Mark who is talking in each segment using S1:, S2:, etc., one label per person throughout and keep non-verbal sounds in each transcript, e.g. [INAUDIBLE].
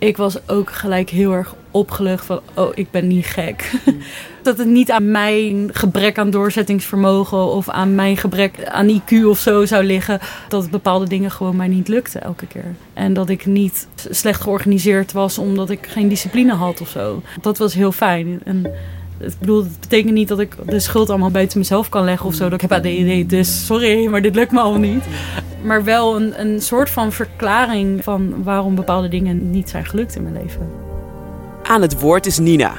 S1: ik was ook gelijk heel erg opgelucht van, oh, ik ben niet gek. [LAUGHS] dat het niet aan mijn gebrek aan doorzettingsvermogen of aan mijn gebrek aan IQ of zo zou liggen. Dat bepaalde dingen gewoon mij niet lukten elke keer. En dat ik niet slecht georganiseerd was omdat ik geen discipline had of zo. Dat was heel fijn. En het betekent niet dat ik de schuld allemaal buiten mezelf kan leggen of zo. Dat ik heb ADD, dus sorry, maar dit lukt me al niet. Maar wel een, een soort van verklaring van waarom bepaalde dingen niet zijn gelukt in mijn leven.
S2: Aan het woord is Nina,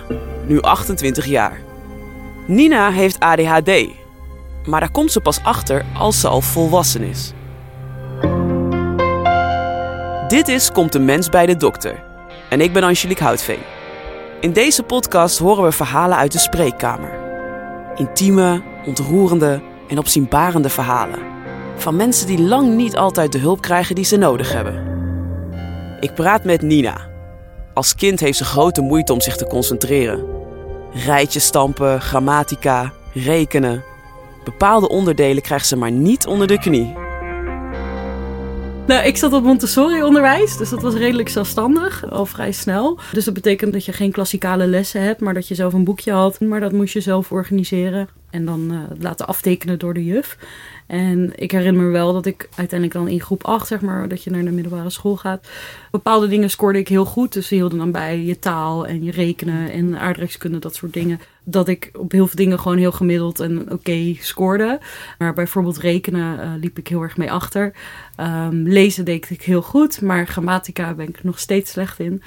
S2: nu 28 jaar. Nina heeft ADHD, maar daar komt ze pas achter als ze al volwassen is. Dit is Komt de Mens bij de Dokter. En ik ben Angelique Houtveen. In deze podcast horen we verhalen uit de spreekkamer. Intieme, ontroerende en opzienbarende verhalen. Van mensen die lang niet altijd de hulp krijgen die ze nodig hebben. Ik praat met Nina. Als kind heeft ze grote moeite om zich te concentreren. Rijtjes stampen, grammatica, rekenen. Bepaalde onderdelen krijgt ze maar niet onder de knie.
S1: Nou, ik zat op Montessori-onderwijs, dus dat was redelijk zelfstandig, al vrij snel. Dus dat betekent dat je geen klassikale lessen hebt, maar dat je zelf een boekje had. Maar dat moest je zelf organiseren en dan uh, laten aftekenen door de juf. En ik herinner me wel dat ik uiteindelijk dan in groep 8, zeg maar, dat je naar de middelbare school gaat. Bepaalde dingen scoorde ik heel goed. Dus ze hielden dan bij je taal en je rekenen en aardrijkskunde, dat soort dingen. Dat ik op heel veel dingen gewoon heel gemiddeld en oké scoorde. Maar bijvoorbeeld rekenen uh, liep ik heel erg mee achter. Um, lezen deed ik heel goed, maar grammatica ben ik nog steeds slecht in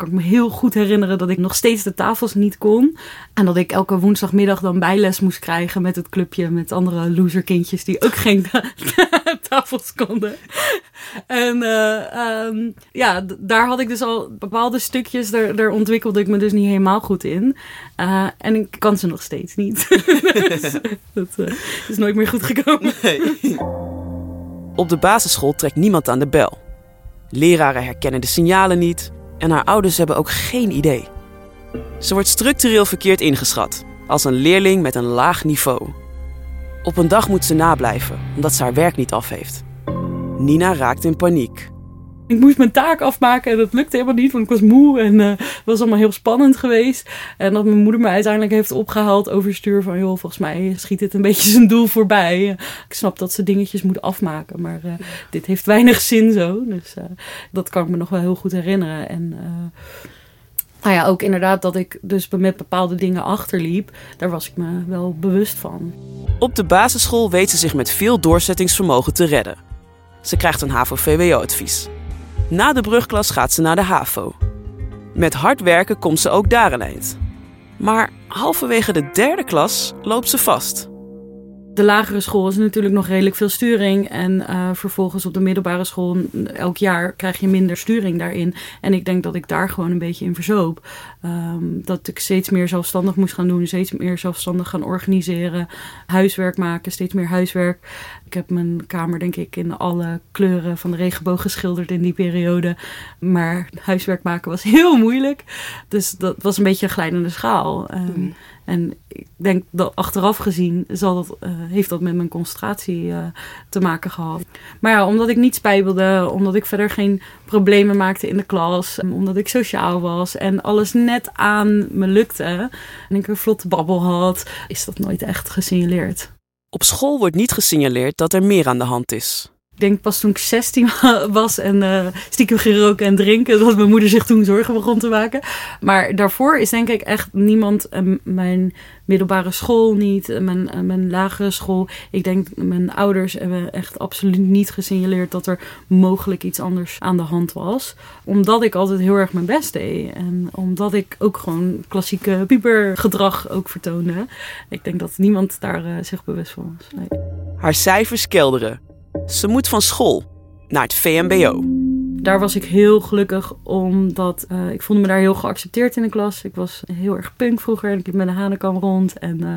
S1: kan ik me heel goed herinneren dat ik nog steeds de tafels niet kon. En dat ik elke woensdagmiddag dan bijles moest krijgen met het clubje met andere loserkindjes die ook geen [LAUGHS] tafels konden. En uh, ja, daar had ik dus al bepaalde stukjes, daar, daar ontwikkelde ik me dus niet helemaal goed in. Uh, en ik kan ze nog steeds niet. [LAUGHS] dus, dat uh, is nooit meer goed gekomen. Nee.
S2: Op de basisschool trekt niemand aan de bel. Leraren herkennen de signalen niet en haar ouders hebben ook geen idee. Ze wordt structureel verkeerd ingeschat, als een leerling met een laag niveau. Op een dag moet ze nablijven, omdat ze haar werk niet af heeft. Nina raakt in paniek.
S1: Ik moest mijn taak afmaken en dat lukte helemaal niet, want ik was moe en uh, het was allemaal heel spannend geweest. En dat mijn moeder me uiteindelijk heeft opgehaald overstuur van, joh, volgens mij schiet dit een [LAUGHS] beetje zijn doel voorbij. Ik snap dat ze dingetjes moet afmaken, maar uh, dit heeft weinig zin zo. Dus uh, dat kan ik me nog wel heel goed herinneren. En nou ja, ook inderdaad dat ik dus met bepaalde dingen achterliep, daar was ik me wel bewust van.
S2: Op de basisschool weet ze zich met veel doorzettingsvermogen te redden. Ze krijgt een HAVO-VWO-advies. Na de brugklas gaat ze naar de HAVO. Met hard werken komt ze ook daar een eind. Maar halverwege de derde klas loopt ze vast.
S1: De lagere school is natuurlijk nog redelijk veel sturing. En uh, vervolgens op de middelbare school, elk jaar krijg je minder sturing daarin. En ik denk dat ik daar gewoon een beetje in verzoop. Um, dat ik steeds meer zelfstandig moest gaan doen, steeds meer zelfstandig gaan organiseren. Huiswerk maken, steeds meer huiswerk. Ik heb mijn kamer, denk ik, in alle kleuren van de regenboog geschilderd in die periode. Maar huiswerk maken was [LAUGHS] heel moeilijk. Dus dat was een beetje een glijdende schaal. Um, En ik denk dat achteraf gezien zal dat, uh, heeft dat met mijn concentratie uh, te maken gehad. Maar ja, omdat ik niet spijbelde, omdat ik verder geen problemen maakte in de klas, omdat ik sociaal was en alles net aan me lukte en ik een vlotte babbel had, is dat nooit echt gesignaleerd.
S2: Op school wordt niet gesignaleerd dat er meer aan de hand is.
S1: Ik denk pas toen ik 16 [LAUGHS] was en uh, stiekem geroken en drinken, dat mijn moeder zich toen zorgen begon te maken. Maar daarvoor is denk ik echt niemand, uh, mijn middelbare school niet, uh, mijn, mijn lagere school. Ik denk mijn ouders hebben echt absoluut niet gesignaleerd dat er mogelijk iets anders aan de hand was. Omdat ik altijd heel erg mijn best deed. En omdat ik ook gewoon klassieke pubergedrag ook vertoonde. Ik denk dat niemand daar zich bewust van was. Nee.
S2: Haar cijfers kelderen. Ze moet van school naar het VMBO.
S1: Daar was ik heel gelukkig omdat uh, ik voelde me daar heel geaccepteerd in de klas. Ik was heel erg punk vroeger en ik liep met een hanenkam rond. En uh,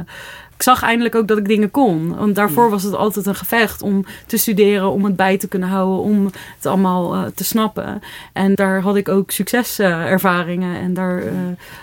S1: ik zag eindelijk ook dat ik dingen kon. Want daarvoor was het altijd een gevecht om te studeren, om het bij te kunnen houden, om het allemaal uh, te snappen. En daar had ik ook succeservaringen. en daar uh,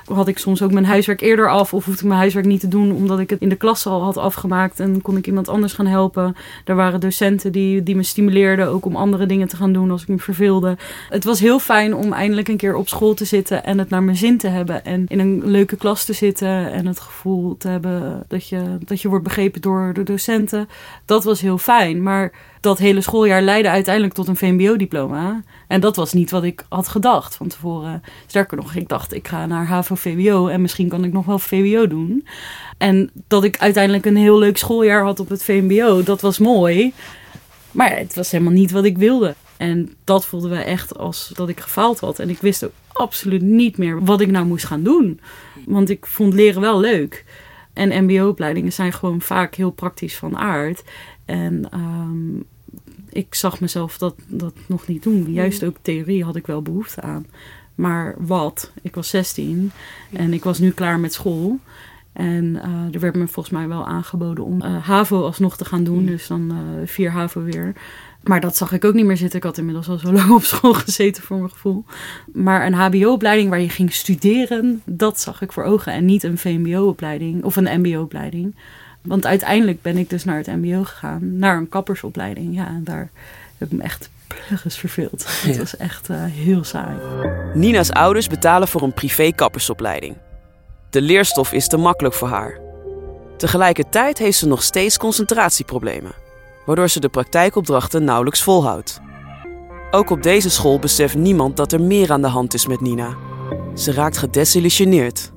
S1: had ik soms ook mijn huiswerk eerder af. Of hoefde ik mijn huiswerk niet te doen, omdat ik het in de klas al had afgemaakt. En kon ik iemand anders gaan helpen. Er waren docenten die, die me stimuleerden ook om andere dingen te gaan doen als ik me verveelde. Het was heel fijn om eindelijk een keer op school te zitten en het naar mijn zin te hebben. En in een leuke klas te zitten en het gevoel te hebben dat je, dat je wordt begrepen door de docenten. Dat was heel fijn. Maar dat hele schooljaar leidde uiteindelijk tot een VMBO-diploma. En dat was niet wat ik had gedacht van tevoren. Sterker nog, ik dacht ik ga naar HAVO-VWO en misschien kan ik nog wel VWO doen. En dat ik uiteindelijk een heel leuk schooljaar had op het VMBO, dat was mooi. Maar het was helemaal niet wat ik wilde. En dat voelden we echt als dat ik gefaald had. En ik wist ook absoluut niet meer wat ik nou moest gaan doen. Want ik vond leren wel leuk. En MBO-opleidingen zijn gewoon vaak heel praktisch van aard. En um, ik zag mezelf dat, dat nog niet doen. Juist ook theorie had ik wel behoefte aan. Maar wat? Ik was 16 en ik was nu klaar met school. En uh, er werd me volgens mij wel aangeboden om uh, HAVO alsnog te gaan doen. Dus dan uh, vier HAVO weer. Maar dat zag ik ook niet meer zitten. Ik had inmiddels al zo [LAUGHS] lang op school gezeten voor mijn gevoel. Maar een HBO-opleiding waar je ging studeren, dat zag ik voor ogen. En niet een VMBO-opleiding of een MBO-opleiding. Want uiteindelijk ben ik dus naar het MBO gegaan, naar een kappersopleiding. Ja, en daar heb ik me echt pluggens verveeld. [LAUGHS] Het was echt uh, heel saai.
S2: Nina's ouders betalen voor een privé kappersopleiding. De leerstof is te makkelijk voor haar. Tegelijkertijd heeft ze nog steeds concentratieproblemen, waardoor ze de praktijkopdrachten nauwelijks volhoudt. Ook op deze school beseft niemand dat er meer aan de hand is met Nina. Ze raakt gedesillusioneerd.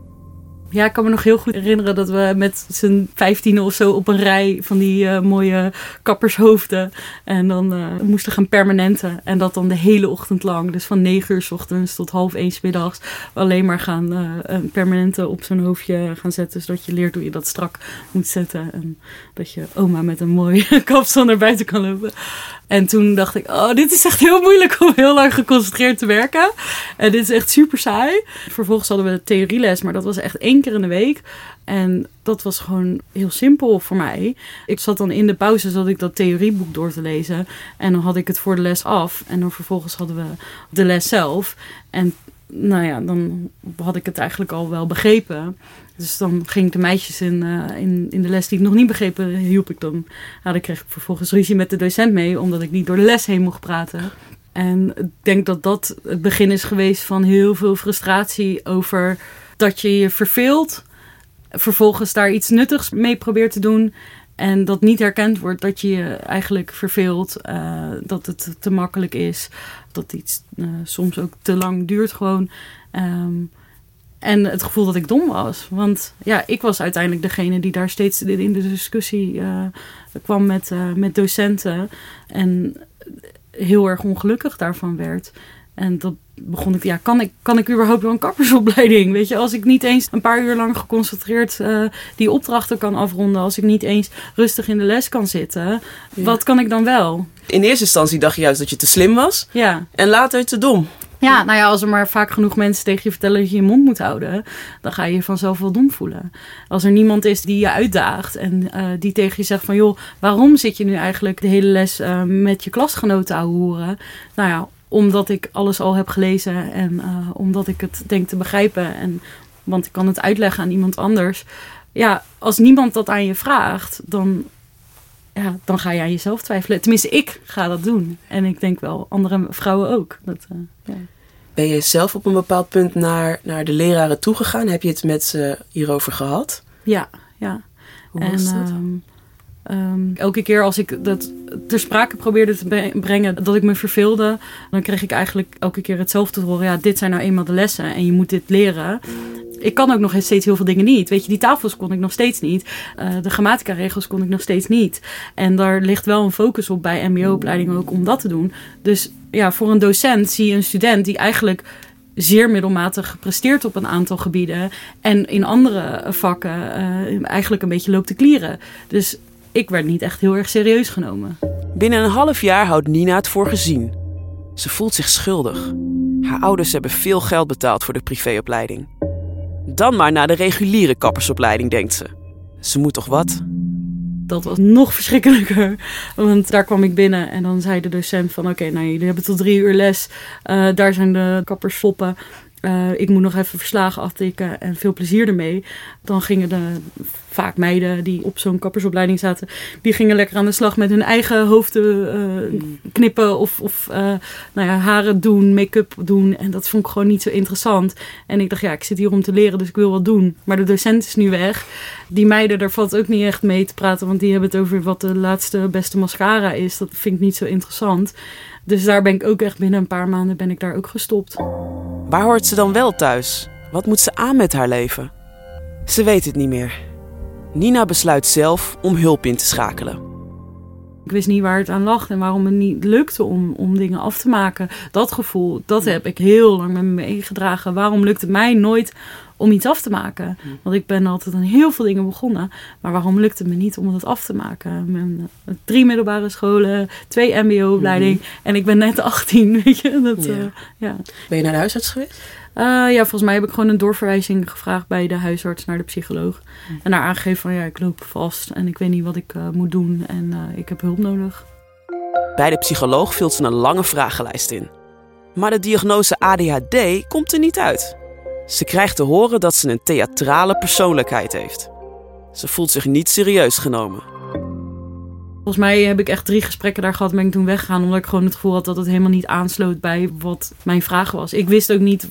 S1: Ja, ik kan me nog heel goed herinneren dat we met z'n vijftiende of zo op een rij van die uh, mooie kappershoofden. En dan uh, moesten gaan permanenten. En dat dan de hele ochtend lang. Dus van negen uur s ochtends tot half één s middags. Alleen maar gaan uh, permanenten op zo'n hoofdje gaan zetten. Zodat je leert hoe je dat strak moet zetten. En dat je oma met een mooie [LAUGHS] kapsel naar buiten kan lopen. En toen dacht ik, oh, dit is echt heel moeilijk om heel lang geconcentreerd te werken. En dit is echt super saai. Vervolgens hadden we theorieles, maar dat was echt één keer in de week. En dat was gewoon heel simpel voor mij. Ik zat dan in de pauze zat ik dat theorieboek door te lezen. En dan had ik het voor de les af. En dan vervolgens hadden we de les zelf. En nou ja, dan had ik het eigenlijk al wel begrepen. Dus dan ging ik de meisjes in, uh, in, in de les die ik nog niet begrepen, hielp ik dan. Nou, dan kreeg ik vervolgens ruzie met de docent mee, omdat ik niet door de les heen mocht praten. En ik denk dat dat het begin is geweest van heel veel frustratie over dat je je verveelt. Vervolgens daar iets nuttigs mee probeert te doen. En dat niet herkend wordt dat je je eigenlijk verveelt. Uh, dat het te makkelijk is. Dat iets uh, soms ook te lang duurt gewoon. Um, en het gevoel dat ik dom was. Want ja, ik was uiteindelijk degene die daar steeds in de discussie uh, kwam met, met docenten. En heel erg ongelukkig daarvan werd. En dat begon ik, ja, kan ik, kan ik überhaupt wel een kappersopleiding? Weet je, als ik niet eens een paar uur lang geconcentreerd uh, die opdrachten kan afronden, als ik niet eens rustig in de les kan zitten, ja. wat kan ik dan wel?
S2: In eerste instantie dacht je juist dat je te slim was.
S1: Ja.
S2: En later te dom.
S1: Ja, nou ja, als er maar vaak genoeg mensen tegen je vertellen dat je je mond moet houden, dan ga je je vanzelf wel dom voelen. Als er niemand is die je uitdaagt en uh, die tegen je zegt van joh, waarom zit je nu eigenlijk de hele les uh, met je klasgenoten te horen? Nou ja, omdat ik alles al heb gelezen en uh, omdat ik het denk te begrijpen. En, want ik kan het uitleggen aan iemand anders. Ja, als niemand dat aan je vraagt, dan, ja, dan ga je aan jezelf twijfelen. Tenminste, ik ga dat doen. En ik denk wel andere vrouwen ook. Dat, uh, ja.
S2: Ben je zelf op een bepaald punt naar, naar de leraren toegegaan? Heb je het met ze hierover gehad?
S1: Ja, ja.
S2: Hoe was
S1: en,
S2: dat?
S1: Um, um, elke keer als ik dat ter sprake probeerde te brengen dat ik me verveelde, dan kreeg ik eigenlijk elke keer hetzelfde te horen. Ja, dit zijn nou eenmaal de lessen en je moet dit leren. Ik kan ook nog steeds heel veel dingen niet. Weet je, die tafels kon ik nog steeds niet. Uh, de grammatica-regels kon ik nog steeds niet. En daar ligt wel een focus op bij MBO-opleidingen ook om dat te doen. Dus ja, voor een docent zie je een student die eigenlijk zeer middelmatig gepresteerd op een aantal gebieden. En in andere vakken uh, eigenlijk een beetje loopt te klieren. Dus ik werd niet echt heel erg serieus genomen.
S2: Binnen een half jaar houdt Nina het voor gezien. Ze voelt zich schuldig. Haar ouders hebben veel geld betaald voor de privéopleiding. Dan maar naar de reguliere kappersopleiding, denkt ze. Ze moet toch wat?
S1: Dat was nog verschrikkelijker. Want daar kwam ik binnen en dan zei de docent van... oké, nou jullie hebben tot drie uur les. Uh, daar zijn de kappers foppen. Uh, ik moet nog even verslagen aftikken en veel plezier ermee. Dan gingen de vaak meiden die op zo'n kappersopleiding zaten, die gingen lekker aan de slag met hun eigen hoofden uh, knippen of, of uh, nou ja, haren doen, make-up doen. En dat vond ik gewoon niet zo interessant. En ik dacht, ja, ik zit hier om te leren, dus ik wil wat doen. Maar de docent is nu weg. Die meiden, daar valt ook niet echt mee te praten, want die hebben het over wat de laatste beste mascara is. Dat vind ik niet zo interessant. Dus daar ben ik ook echt binnen een paar maanden ben ik daar ook gestopt.
S2: Waar hoort ze dan wel thuis? Wat moet ze aan met haar leven? Ze weet het niet meer. Nina besluit zelf om hulp in te schakelen.
S1: Ik wist niet waar het aan lag en waarom het niet lukte om, om dingen af te maken. Dat gevoel, dat heb ik heel lang met me meegedragen. Waarom lukt het mij nooit om iets af te maken? Want ik ben altijd aan heel veel dingen begonnen. Maar waarom lukt het me niet om het af te maken? Uh, drie middelbare scholen, twee mbo-opleiding. En ik ben net 18, [LAUGHS] weet je. Dat,
S3: Ja.
S1: uh, ja.
S3: Ben je naar de huisarts geweest?
S1: Uh, ja, volgens mij heb ik gewoon een doorverwijzing gevraagd bij de huisarts naar de psycholoog. En daar aangegeven van ja, ik loop vast en ik weet niet wat ik uh, moet doen en uh, ik heb hulp nodig.
S2: Bij de psycholoog vult ze een lange vragenlijst in. Maar de diagnose ADHD komt er niet uit. Ze krijgt te horen dat ze een theatrale persoonlijkheid heeft. Ze voelt zich niet serieus genomen.
S1: Volgens mij heb ik echt drie gesprekken daar gehad en ben ik toen weggegaan. Omdat ik gewoon het gevoel had dat het helemaal niet aansloot bij wat mijn vraag was. Ik wist ook niet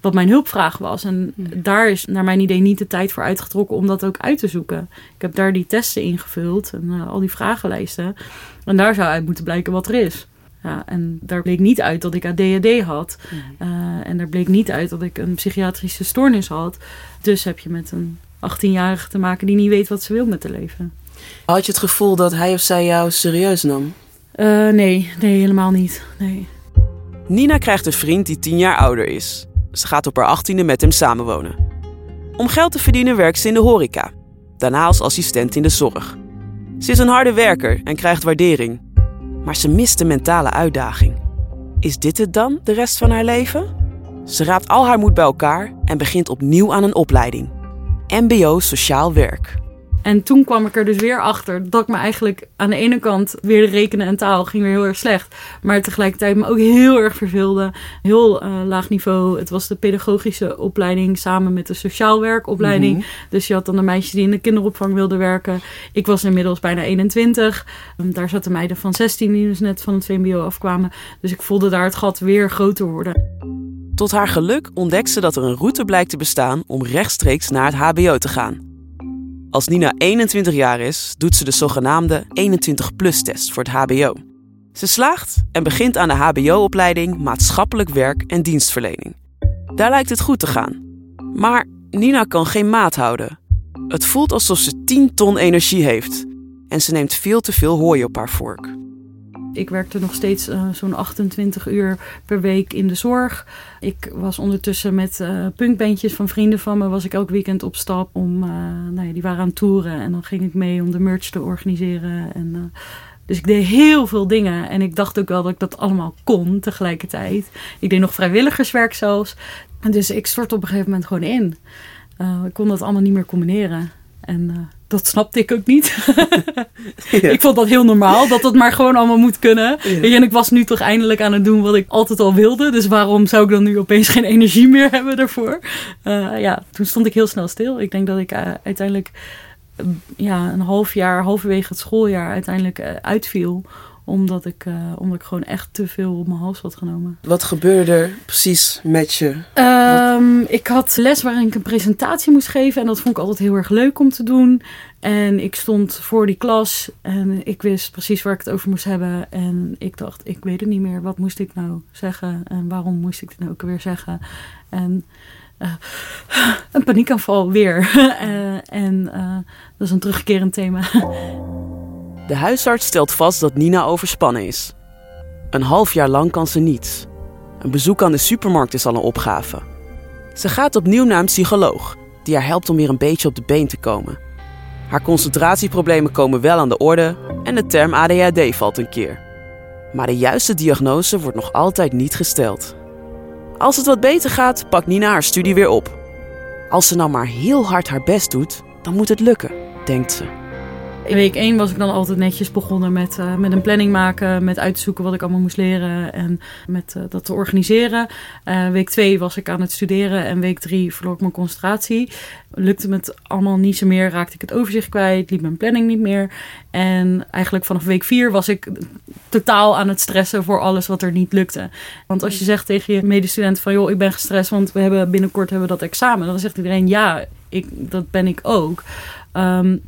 S1: wat mijn hulpvraag was. En daar is naar mijn idee niet de tijd voor uitgetrokken om dat ook uit te zoeken. Ik heb daar die testen ingevuld en uh, al die vragenlijsten. En daar zou uit moeten blijken wat er is. Ja, en daar bleek niet uit dat ik ADHD had. Uh, en daar bleek niet uit dat ik een psychiatrische stoornis had. Dus heb je met een 18-jarige te maken die niet weet wat ze wil met haar leven.
S3: Had je het gevoel dat hij of zij jou serieus nam?
S1: Uh, nee, nee, helemaal niet. Nee.
S2: Nina krijgt een vriend die tien jaar ouder is. Ze gaat op haar achttiende met hem samenwonen. Om geld te verdienen werkt ze in de horeca. Daarna als assistent in de zorg. Ze is een harde werker en krijgt waardering. Maar ze mist de mentale uitdaging. Is dit het dan, de rest van haar leven? Ze raapt al haar moed bij elkaar en begint opnieuw aan een opleiding. MBO Sociaal Werk.
S1: En toen kwam ik er dus weer achter dat ik me eigenlijk aan de ene kant weer de rekenen en taal ging weer heel erg slecht. Maar tegelijkertijd me ook heel erg verveelde. Heel uh, laag niveau. Het was de pedagogische opleiding samen met de sociaal werkopleiding. Mm -hmm. Dus je had dan de meisjes die in de kinderopvang wilden werken. Ik was inmiddels bijna 21. Um, daar zaten meiden van 16 die dus net van het VMBO afkwamen. Dus ik voelde daar het gat weer groter worden.
S2: Tot haar geluk ontdekt ze dat er een route blijkt te bestaan om rechtstreeks naar het HBO te gaan. Als Nina 21 jaar is, doet ze de zogenaamde 21-plus-test voor het HBO. Ze slaagt en begint aan de HBO-opleiding Maatschappelijk Werk en Dienstverlening. Daar lijkt het goed te gaan. Maar Nina kan geen maat houden. Het voelt alsof ze 10 ton energie heeft en ze neemt veel te veel hooi op haar vork.
S1: Ik werkte nog steeds uh, zo'n 28 uur per week in de zorg. Ik was ondertussen met uh, punkbandjes van vrienden van me... was ik elk weekend op stap. Om, uh, nou ja, die waren aan toeren en dan ging ik mee om de merch te organiseren. En, dus ik deed heel veel dingen. En ik dacht ook wel dat ik dat allemaal kon tegelijkertijd. Ik deed nog vrijwilligerswerk zelfs. Dus ik stort op een gegeven moment gewoon in. ik kon dat allemaal niet meer combineren. En dat snapte ik ook niet. [LAUGHS] ja. Ik vond dat heel normaal, dat het maar gewoon allemaal moet kunnen. Ja. En ik was nu toch eindelijk aan het doen wat ik altijd al wilde. Dus waarom zou ik dan nu opeens geen energie meer hebben daarvoor? Uh, ja, toen stond ik heel snel stil. Ik denk dat ik uh, uiteindelijk uh, ja, een half jaar, halverwege het schooljaar, uiteindelijk uitviel omdat ik, uh, omdat ik gewoon echt te veel op mijn hals had genomen.
S3: Wat gebeurde er precies met je?
S1: Um, ik had les waarin ik een presentatie moest geven. En dat vond ik altijd heel erg leuk om te doen. En ik stond voor die klas en ik wist precies waar ik het over moest hebben. En ik dacht, ik weet het niet meer. Wat moest ik nou zeggen? En waarom moest ik het nou ook weer zeggen? En uh, een paniekaanval weer. uh, [LAUGHS] en uh, dat is een terugkerend thema. [LAUGHS]
S2: De huisarts stelt vast dat Nina overspannen is. Een half jaar lang kan ze niets. Een bezoek aan de supermarkt is al een opgave. Ze gaat opnieuw naar een psycholoog, die haar helpt om weer een beetje op de been te komen. Haar concentratieproblemen komen wel aan de orde en de term ADHD valt een keer. Maar de juiste diagnose wordt nog altijd niet gesteld. Als het wat beter gaat, pakt Nina haar studie weer op. Als ze nou maar heel hard haar best doet, dan moet het lukken. denkt ze.
S1: In week 1 was ik dan altijd netjes begonnen met, uh, met een planning maken, met uitzoeken wat ik allemaal moest leren en met uh, dat te organiseren. Uh, week 2 was ik aan het studeren en week 3 verloor ik mijn concentratie. Lukte het allemaal niet zo meer, raakte ik het overzicht kwijt, liep mijn planning niet meer. En eigenlijk vanaf week 4 was ik totaal aan het stressen voor alles wat er niet lukte. Want als je zegt tegen je medestudent van joh, ik ben gestrest, want we hebben binnenkort hebben we dat examen. Dan zegt iedereen ja, ik, dat ben ik ook. Um,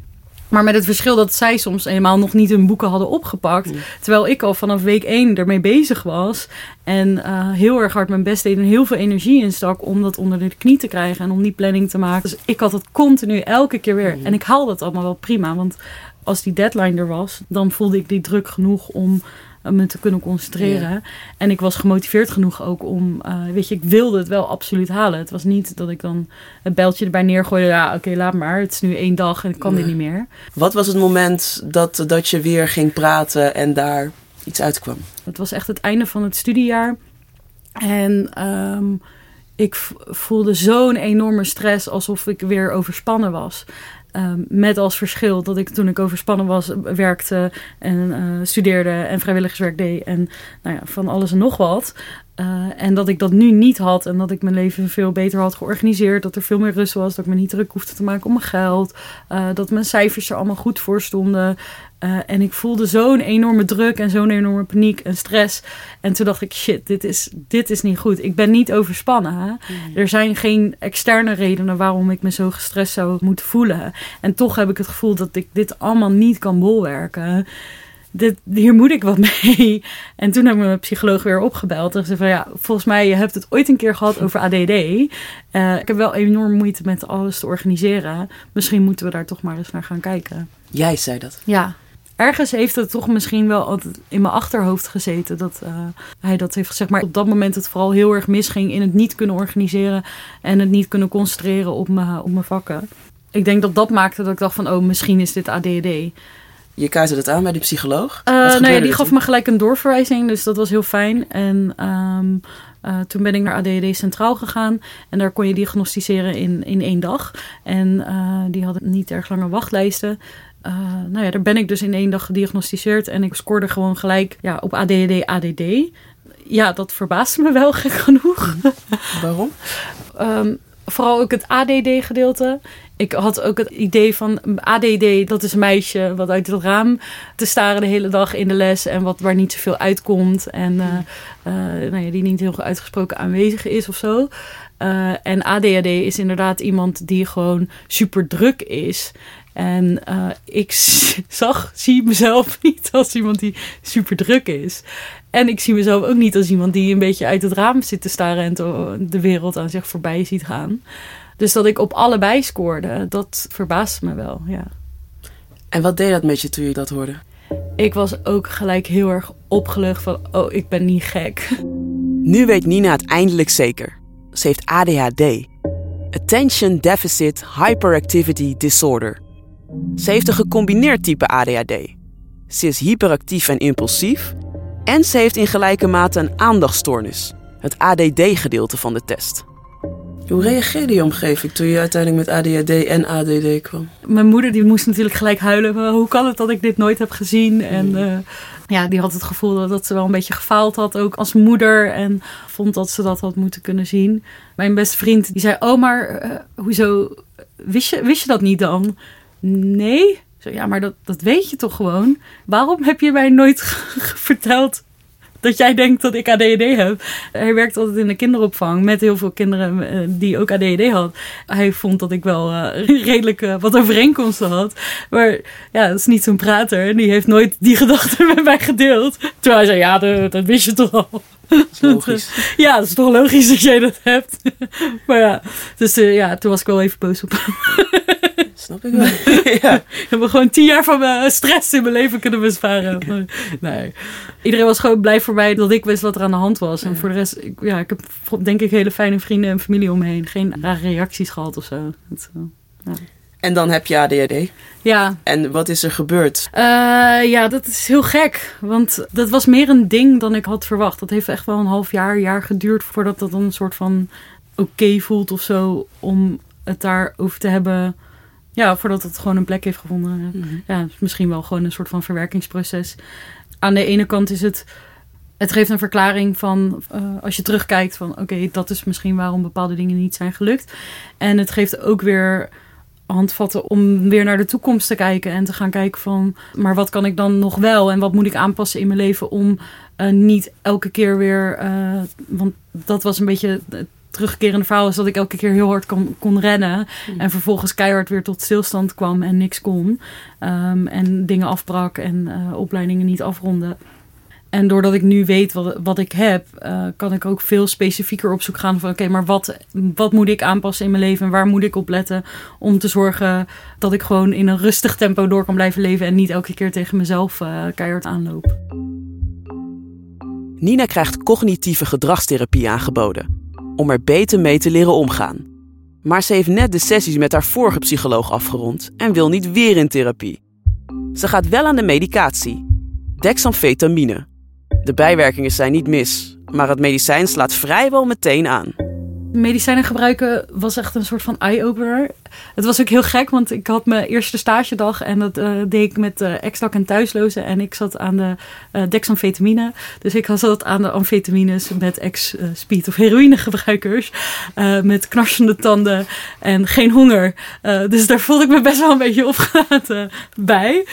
S1: maar met het verschil dat zij soms helemaal nog niet hun boeken hadden opgepakt. Terwijl ik al vanaf week 1 ermee bezig was. En uh, heel erg hard mijn best deed en heel veel energie instak om dat onder de knie te krijgen. En om die planning te maken. Dus ik had het continu elke keer weer. En ik haalde het allemaal wel prima. Want als die deadline er was, dan voelde ik die druk genoeg om me te kunnen concentreren. En ik was gemotiveerd genoeg ook om, uh, weet je, ik wilde het wel absoluut halen. Het was niet dat ik dan het beltje erbij neergooide. Ja, oké, laat maar. Het is nu één dag en ik kan dit niet meer.
S3: Wat was het moment dat, dat je weer ging praten en daar iets uitkwam?
S1: Het was echt het einde van het studiejaar. En um, ik voelde zo'n enorme stress alsof ik weer overspannen was. Um, met als verschil dat ik toen ik overspannen was, werkte en uh, studeerde en vrijwilligerswerk deed en nou ja, van alles en nog wat. Uh, en dat ik dat nu niet had en dat ik mijn leven veel beter had georganiseerd. Dat er veel meer rust was, dat ik me niet druk hoefde te maken om mijn geld. Uh, dat mijn cijfers er allemaal goed voor stonden. Uh, en ik voelde zo'n enorme druk en zo'n enorme paniek en stress. En toen dacht ik, shit, dit is, dit is niet goed. Ik ben niet overspannen. Hè? Mm. Er zijn geen externe redenen waarom ik me zo gestrest zou moeten voelen. En toch heb ik het gevoel dat ik dit allemaal niet kan bolwerken. Dit, hier moet ik wat [LAUGHS] mee. En toen heb ik mijn psycholoog weer opgebeld. En zei van ja, volgens mij, je hebt het ooit een keer gehad over ADD. Uh, ik heb wel enorm moeite met alles te organiseren. Misschien moeten we daar toch maar eens naar gaan kijken.
S3: Jij zei dat?
S1: Ja ergens heeft het toch misschien wel altijd in mijn achterhoofd gezeten dat uh, hij dat heeft gezegd. Maar op dat moment het vooral heel erg misging in het niet kunnen organiseren en het niet kunnen concentreren op, mijn, op mijn vakken. Ik denk dat dat maakte dat ik dacht van, oh, misschien is dit ADD.
S3: Je kaartte het aan bij die psycholoog?
S1: Uh, nou ja, die gaf me gelijk een doorverwijzing, dus dat was heel fijn. En um, uh, toen ben ik naar ADD Centraal gegaan. En daar kon je diagnosticeren in, in één dag. En uh, die hadden niet erg lange wachtlijsten. Uh, nou ja, daar ben ik dus in één dag gediagnosticeerd. En ik scoorde gewoon gelijk ja, op ADD, ADD. Ja, dat verbaasde me wel [LAUGHS] gek genoeg.
S3: Waarom?
S1: um, vooral ook het ADD-gedeelte. Ik had ook het idee van ADD, dat is een meisje wat uit het raam te staren de hele dag in de les en wat, waar niet zoveel uitkomt en uh, uh, nou ja, die niet heel uitgesproken aanwezig is of zo. Uh, en ADHD is inderdaad iemand die gewoon super druk is. En uh, ik [LAUGHS] zag, zie mezelf [LAUGHS] niet als iemand die super druk is. En ik zie mezelf ook niet als iemand die een beetje uit het raam zit te staren en de wereld aan zich voorbij ziet gaan. Dus dat ik op allebei scoorde, dat verbaasde me wel, ja.
S3: En wat deed dat met je toen je dat hoorde?
S1: Ik was ook gelijk heel erg opgelucht van, oh, ik ben niet gek.
S2: Nu weet Nina het eindelijk zeker. Ze heeft ADHD. Attention Deficit Hyperactivity Disorder. Ze heeft een gecombineerd type ADHD. Ze is hyperactief en impulsief. En ze heeft in gelijke mate een aandachtstoornis, het ADD-gedeelte van de test.
S3: Hoe reageerde je omgeving toen je uiteindelijk met ADHD en ADD kwam?
S1: Mijn moeder die moest natuurlijk gelijk huilen. Hoe kan het dat ik dit nooit heb gezien? En uh, ja, die had het gevoel dat, dat ze wel een beetje gefaald had, ook als moeder. En vond dat ze dat had moeten kunnen zien. Mijn beste vriend die zei, oh maar uh, hoezo, wist je, wist je dat niet dan? Nee. Zo, ja, maar dat, dat weet je toch gewoon? Waarom heb je mij nooit [LAUGHS] verteld dat jij denkt dat ik ADHD heb? Hij werkt altijd in de kinderopvang met heel veel kinderen uh, die ook ADHD had. Hij vond dat ik wel uh, [LAUGHS] redelijk uh, wat overeenkomsten had. Maar ja, dat is niet zo'n prater. En die heeft nooit die gedachten [LAUGHS] met mij gedeeld. Terwijl hij zei, ja, dat, dat wist je toch al.
S3: Dat is logisch.
S1: ja, dat is toch logisch dat jij dat hebt. maar ja, dus ja, toen was ik wel even boos op hem.
S3: Snap ik wel. [LAUGHS]
S1: ja. Ik heb gewoon tien jaar van mijn stress in mijn leven kunnen besparen. Nee. Iedereen was gewoon blij voor mij dat ik wist wat er aan de hand was. En voor de rest, ik, ja, ik heb denk ik hele fijne vrienden en familie omheen. Geen rare reacties gehad of zo. Het,
S3: ja. En dan heb je ADHD.
S1: Ja.
S3: En wat is er gebeurd?
S1: Uh, ja, dat is heel gek. Want dat was meer een ding dan ik had verwacht. Dat heeft echt wel een half jaar, jaar geduurd voordat dat een soort van oké okay voelt of zo. Om het daarover te hebben ja, voordat het gewoon een plek heeft gevonden.
S3: Mhm.
S1: Ja, is misschien wel gewoon een soort van verwerkingsproces. Aan de ene kant is het. Het geeft een verklaring van. eh, als je terugkijkt van. Oké, dat is misschien waarom bepaalde dingen niet zijn gelukt. En het geeft ook weer handvatten om weer naar de toekomst te kijken. En te gaan kijken van. Maar wat kan ik dan nog wel? En wat moet ik aanpassen in mijn leven om eh, niet elke keer weer. eh, want dat was een beetje. Terugkerende verhaal is dat ik elke keer heel hard kon, kon rennen. En vervolgens keihard weer tot stilstand kwam en niks kon. Ehm, en dingen afbrak en eh, opleidingen niet afronde. En doordat ik nu weet wat, wat ik heb, eh, kan ik ook veel specifieker op zoek gaan van oké, maar wat, wat moet ik aanpassen in mijn leven en waar moet ik op letten om te zorgen dat ik gewoon in een rustig tempo door kan blijven leven en niet elke keer tegen mezelf eh, keihard aanloop.
S2: Nina krijgt cognitieve gedragstherapie aangeboden om er beter mee te leren omgaan. Maar ze heeft net de sessies met haar vorige psycholoog afgerond en wil niet weer in therapie. Ze gaat wel aan de medicatie, dexamfetamine. De bijwerkingen zijn niet mis, maar het medicijn slaat vrijwel meteen aan.
S1: Medicijnen gebruiken was echt een soort van eye-opener. Het was ook heel gek, want ik had mijn eerste stagedag en dat eh, deed ik met uh, en thuislozen. En ik zat aan de uh, dexamfetamine. Dus ik zat aan de amfetamines met ex-speed- of heroïnegebruikers. Met knarsende tanden en geen honger. Dus daar voelde ik me best wel een beetje opgelaten bij.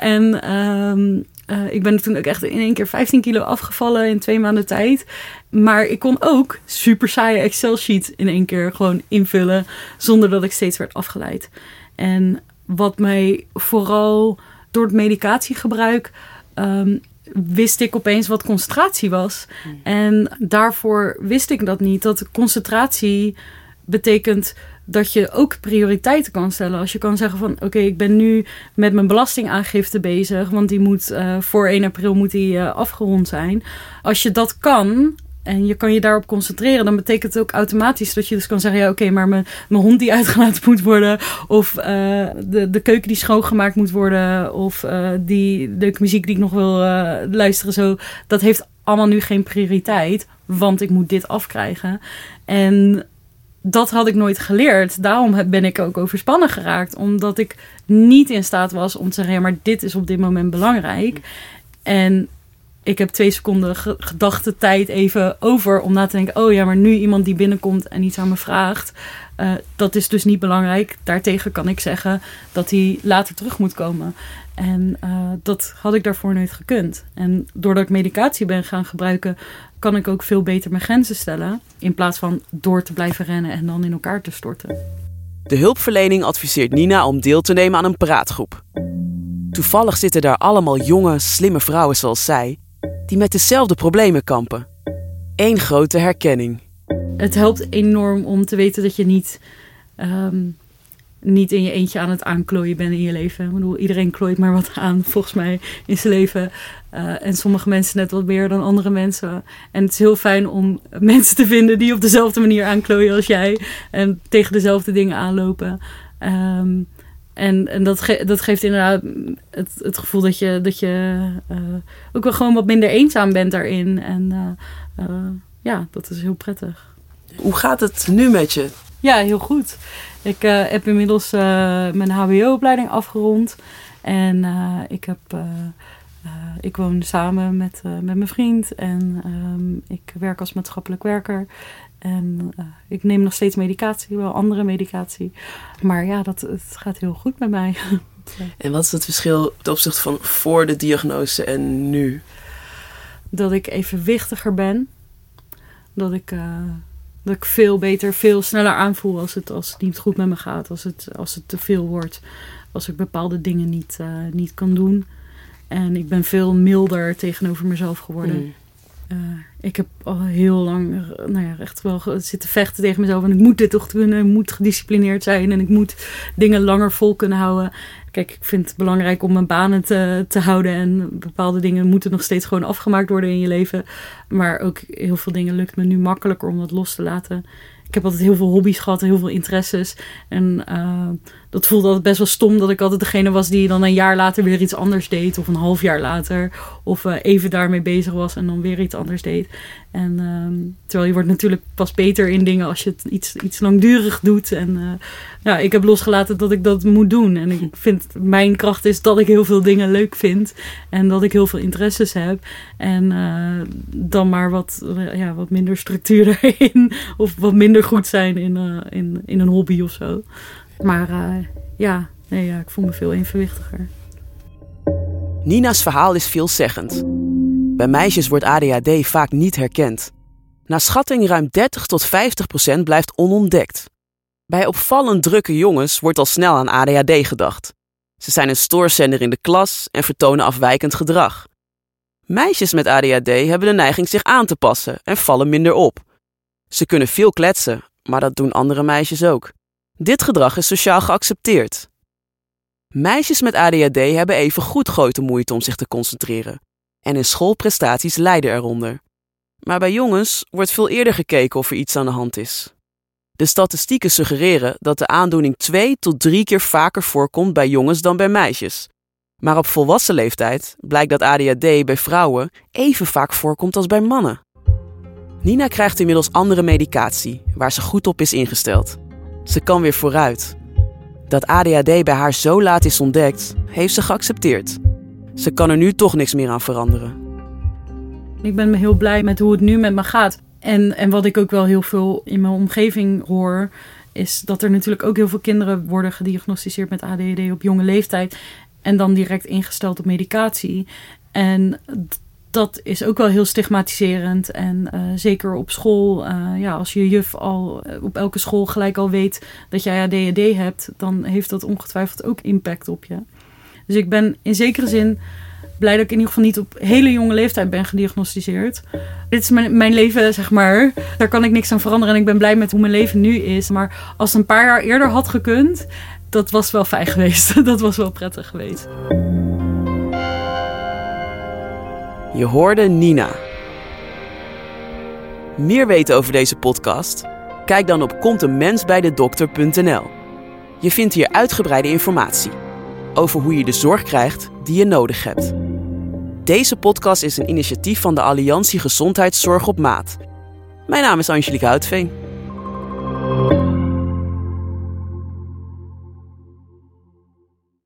S1: En um, uh, ik ben toen ook echt in één keer 15 kilo afgevallen in twee maanden tijd. Maar ik kon ook super saaie Excel-sheet in één keer gewoon invullen. Zonder dat ik steeds werd afgeleid. En wat mij vooral door het medicatiegebruik. Um, wist ik opeens wat concentratie was. Mm. En daarvoor wist ik dat niet. Dat concentratie betekent dat je ook prioriteiten kan stellen. Als je kan zeggen van oké, ik ben nu met mijn belastingaangifte bezig, want die moet uh, voor 1 april moet die uh, afgerond zijn. Als je dat kan en je kan je daarop concentreren, dan betekent het ook automatisch dat je dus kan zeggen ja oké, maar mijn, mijn hond die [LAUGHS] uitgelaten moet worden of uh, de, de keuken die schoongemaakt moet worden of die leuke muziek die ik nog wil luisteren zo, dat heeft allemaal nu geen prioriteit, want ik moet dit afkrijgen. En dat had ik nooit geleerd. Daarom ben ik ook overspannen geraakt. Omdat ik niet in staat was om te zeggen: ja, maar dit is op dit moment belangrijk. En ik heb twee seconden gedachtetijd even over om na te denken: oh ja, maar nu iemand die binnenkomt en iets aan me vraagt. Uh, dat is dus niet belangrijk. Daartegen kan ik zeggen dat hij later terug moet komen. En uh, dat had ik daarvoor nooit gekund. En doordat ik medicatie ben gaan gebruiken, kan ik ook veel beter mijn grenzen stellen. In plaats van door te blijven rennen en dan in elkaar te storten.
S2: De hulpverlening adviseert Nina om deel te nemen aan een praatgroep. Toevallig zitten daar allemaal jonge, slimme vrouwen zoals zij, die met dezelfde problemen kampen. Eén grote herkenning.
S1: Het helpt enorm om te weten dat je niet, um, niet in je eentje aan het aanklooien bent in je leven. Ik bedoel, iedereen klooit maar wat aan, volgens mij, in zijn leven. Uh, en sommige mensen net wat meer dan andere mensen. En het is heel fijn om mensen te vinden die op dezelfde manier aanklooien als jij. En tegen dezelfde dingen aanlopen. Um, en, en dat, ge dat geeft inderdaad het, het gevoel dat je, dat je uh, ook wel gewoon wat minder eenzaam bent daarin. En uh, ja, dat is heel prettig.
S3: Hoe gaat het nu met je?
S1: Ja, heel goed. Ik heb inmiddels mijn HBO-opleiding afgerond. En ik heb... Ik woon samen met, met mijn vriend en um, ik werk als maatschappelijk werker. En uh, ik neem nog steeds medicatie, wel andere medicatie. Maar ja, dat, het gaat heel goed met mij. [LAUGHS]
S3: En wat is het verschil ten opzichte van voor de diagnose en nu?
S1: Dat ik evenwichtiger ben. Dat ik, dat ik veel beter, veel sneller aanvoel als het, als het niet goed met me gaat. Als het, als het te veel wordt. Als ik bepaalde dingen niet, niet kan doen. En ik ben veel milder tegenover mezelf geworden. Mm. Uh, ik heb al heel lang nou ja, echt wel zitten vechten tegen mezelf. En ik moet dit toch kunnen. Ik moet gedisciplineerd zijn. En ik moet dingen langer vol kunnen houden. Kijk, ik vind het belangrijk om mijn banen te, te houden. En bepaalde dingen moeten nog steeds gewoon afgemaakt worden in je leven. Maar ook heel veel dingen lukt me nu makkelijker om dat los te laten. Ik heb altijd heel veel hobby's gehad, heel veel interesses. En uh, dat voelde altijd best wel stom dat ik altijd degene was die dan een jaar later weer iets anders deed. Of een half jaar later. Of uh, even daarmee bezig was en dan weer iets anders deed. En uh, terwijl je wordt natuurlijk pas beter in dingen als je het iets, iets langdurig doet. En uh, ja, ik heb losgelaten dat ik dat moet doen. En ik vind, mijn kracht is dat ik heel veel dingen leuk vind. En dat ik heel veel interesses heb. En uh, dan maar wat, ja, wat minder structuur [LAUGHS] erin. Of wat minder goed zijn in, in, in een hobby of zo. Maar uh, ja, nee, ja, ik voel me veel evenwichtiger.
S2: Nina's verhaal is veelzeggend. Bij meisjes wordt ADHD vaak niet herkend. Naar schatting ruim 30 tot 50 procent blijft onontdekt. Bij opvallend drukke jongens wordt al snel aan ADHD gedacht. Ze zijn een stoorzender in de klas en vertonen afwijkend gedrag. Meisjes met ADHD hebben de neiging zich aan te passen en vallen minder op. Ze kunnen veel kletsen, maar dat doen andere meisjes ook. Dit gedrag is sociaal geaccepteerd. Meisjes met ADHD hebben even goed grote moeite om zich te concentreren. En hun schoolprestaties lijden eronder. Maar bij jongens wordt veel eerder gekeken of er iets aan de hand is. De statistieken suggereren dat de aandoening twee tot drie keer vaker voorkomt bij jongens dan bij meisjes. Maar op volwassen leeftijd blijkt dat ADHD bij vrouwen even vaak voorkomt als bij mannen. Nina krijgt inmiddels andere medicatie, waar ze goed op is ingesteld. Ze kan weer vooruit. Dat ADHD bij haar zo laat is ontdekt, heeft ze geaccepteerd. Ze kan er nu toch niks meer aan veranderen.
S1: Ik ben me heel blij met hoe het nu met me gaat. En, en wat ik ook wel heel veel in mijn omgeving hoor, is dat er natuurlijk ook heel veel kinderen worden gediagnosticeerd met ADHD op jonge leeftijd. En dan direct ingesteld op medicatie. En dat is ook wel heel stigmatiserend. En uh, zeker op school, uh, ja, als je juf al uh, op elke school gelijk al weet dat jij ADHD hebt, dan heeft dat ongetwijfeld ook impact op je. Dus ik ben in zekere zin blij dat ik in ieder geval niet op hele jonge leeftijd ben gediagnosticeerd. Dit is mijn, mijn leven, zeg maar. Daar kan ik niks aan veranderen en ik ben blij met hoe mijn leven nu is. Maar als het een paar jaar eerder had gekund, dat was wel fijn [LAUGHS] geweest. dat was wel prettig geweest.
S2: Je hoorde Nina. Meer weten over deze podcast? Kijk dan op komtemensbijdedokter.nl. Je vindt hier uitgebreide informatie over hoe je de zorg krijgt die je nodig hebt. Deze podcast is een initiatief van de Alliantie Gezondheidszorg op Maat. Mijn naam is Angelique Houtveen.